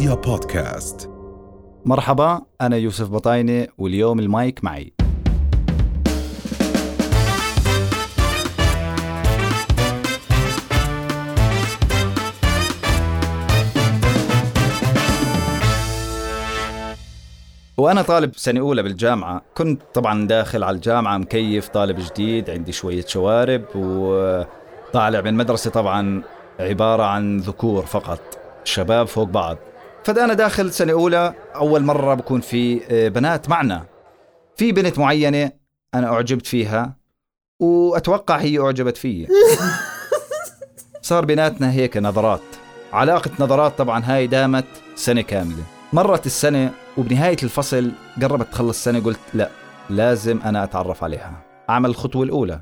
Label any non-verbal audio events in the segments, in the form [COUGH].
رؤيا بودكاست. مرحبا أنا يوسف بطاينة واليوم المايك معي. وأنا طالب سنة أولى بالجامعة. كنت طبعا داخل على الجامعة مكيف طالب جديد عندي شوية شوارب وطالع من مدرسة طبعا عبارة عن ذكور فقط. شباب فوق بعض. فأنا داخل سنة أولى أول مرة بكون في آه، بنات معنا. في بنت معينة أنا أعجبت فيها وأتوقع هي أعجبت فيي. [LAUGHS] صار بيناتنا هيك نظرات. علاقة نظرات طبعا هاي دامت سنة كاملة. مرت السنة وبنهاية الفصل قربت تخلص السنة قلت لا لازم أنا أتعرف عليها. أعمل الخطوة الأولى.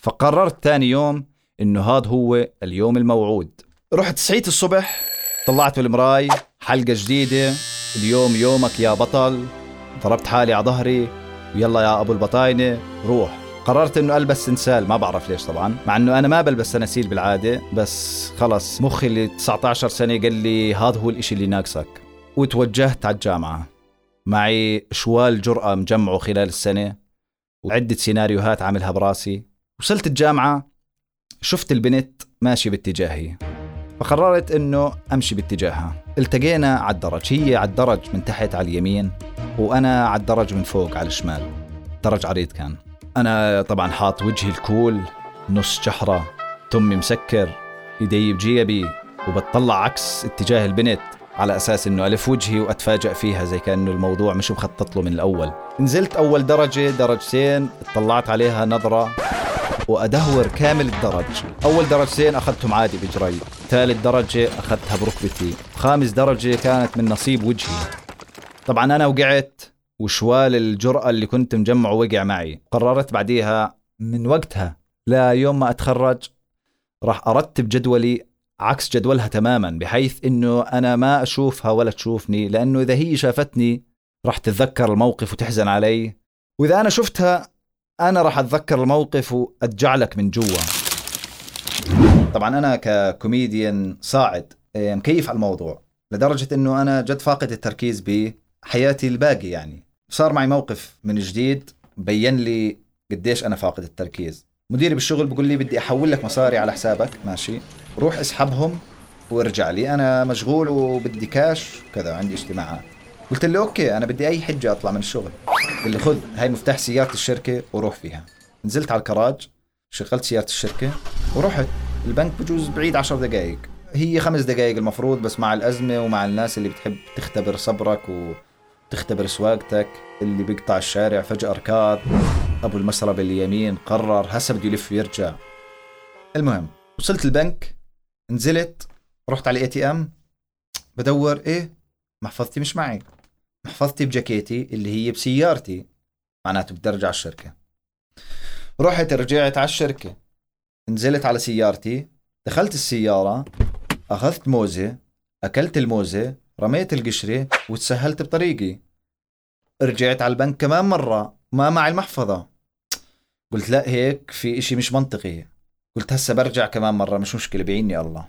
فقررت ثاني يوم إنه هذا هو اليوم الموعود. رحت سعيت الصبح طلعت بالمراي حلقة جديدة. اليوم يومك يا بطل. ضربت حالي على ظهري. ويلا يا أبو البطاينة روح. قررت إنه ألبس سنسال. ما بعرف ليش طبعا. مع إنه أنا ما بلبس سناسيل بالعادة. بس خلص مخي اللي 19 سنة قال لي هذا هو الإشي اللي ناقصك. وتوجهت على الجامعة. معي شوال جرأة مجمعه خلال السنة. وعدة سيناريوهات عاملها براسي. وصلت الجامعة. شفت البنت ماشي باتجاهي. فقررت إنه أمشي باتجاهها. التقينا على الدرج. هي على الدرج من تحت على اليمين وأنا على الدرج من فوق على الشمال. درج عريض كان. أنا طبعا حاط وجهي الكول نص جحرة تمي مسكر إيدي بجيبي وبتطلع عكس اتجاه البنت على أساس إنه ألف وجهي واتفاجئ فيها زي كأنه الموضوع مش مخطط له من الأول. نزلت أول درجة درجتين اطلعت عليها نظرة. وأدهور كامل الدرج. أول درجتين أخذتهم عادي بجري. ثالث درجه أخذتها بركبتي. خامس درجه كانت من نصيب وجهي. طبعا أنا وقعت وشوال الجرأة اللي كنت مجمعه وقع معي. قررت بعديها من وقتها لا يوم ما أتخرج راح أرتب جدولي عكس جدولها تماما بحيث إنه أنا ما أشوفها ولا تشوفني لأنه إذا هي شافتني راح تتذكر الموقف وتحزن علي. وإذا أنا شفتها أنا راح أتذكر الموقف واتجعلك من جوا. طبعا أنا ككوميديان صاعد إيه، مكيف على الموضوع لدرجة إنه أنا جد فاقد التركيز بحياتي الباقي يعني. صار معي موقف من جديد بين لي قديش أنا فاقد التركيز. مديري بالشغل بقول لي بدي أحول لك مصاري على حسابك ماشي. روح اسحبهم وارجع لي أنا مشغول وبدي كاش وكذا عندي اجتماعات. قلت له okay أنا بدي أي حجة أطلع من الشغل. قال لي خذ هاي مفتاح سيارة الشركة وروح فيها. نزلت على الكراج شغلت سيارة الشركة ورحت البنك بجوز بعيد عشر دقائق هي خمس دقائق المفروض بس مع الأزمة ومع الناس اللي بتحب تختبر صبرك وتختبر سواقتك اللي بيقطع الشارع فجأة ركض أبو المسرب اليمين قرر هسه بده يلف ويرجع. المهم وصلت البنك نزلت رحت على ال ATM بدور إيه محفظتي مش معي. محفظتي بجاكيتي اللي هي بسيارتي معناته بدي أرجع الشركة. رحت رجعت على الشركة. نزلت على سيارتي دخلت السيارة أخذت موزة أكلت الموزة رميت القشرة وتسهلت بطريقي. رجعت على البنك كمان مرة ما معي المحفظة. قلت لا هيك في إشي مش منطقي. قلت هسه برجع كمان مرة مش مشكلة بعيني الله.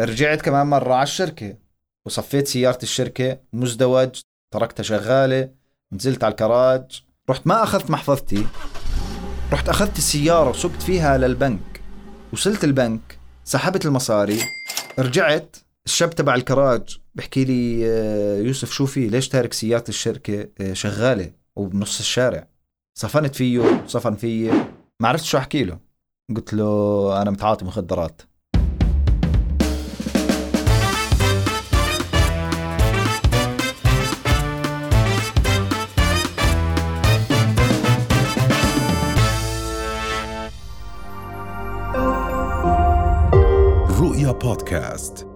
رجعت كمان مرة على الشركة وصفيت سيارة الشركة مزدوج. تركتها شغالة نزلت على الكراج رحت ما أخذت محفظتي رحت أخذت السيارة وسقت فيها للبنك. وصلت البنك سحبت المصاري رجعت الشاب تبع الكراج بحكي لي آه، يوسف شو في؟ ليش تارك سيارة الشركة؟ آه، شغالة وبنص الشارع. صفنت فيه صفن فيي. ما عرفت شو أحكي له. قلت له أنا متعاطي مخدرات. رؤيا بودكاست.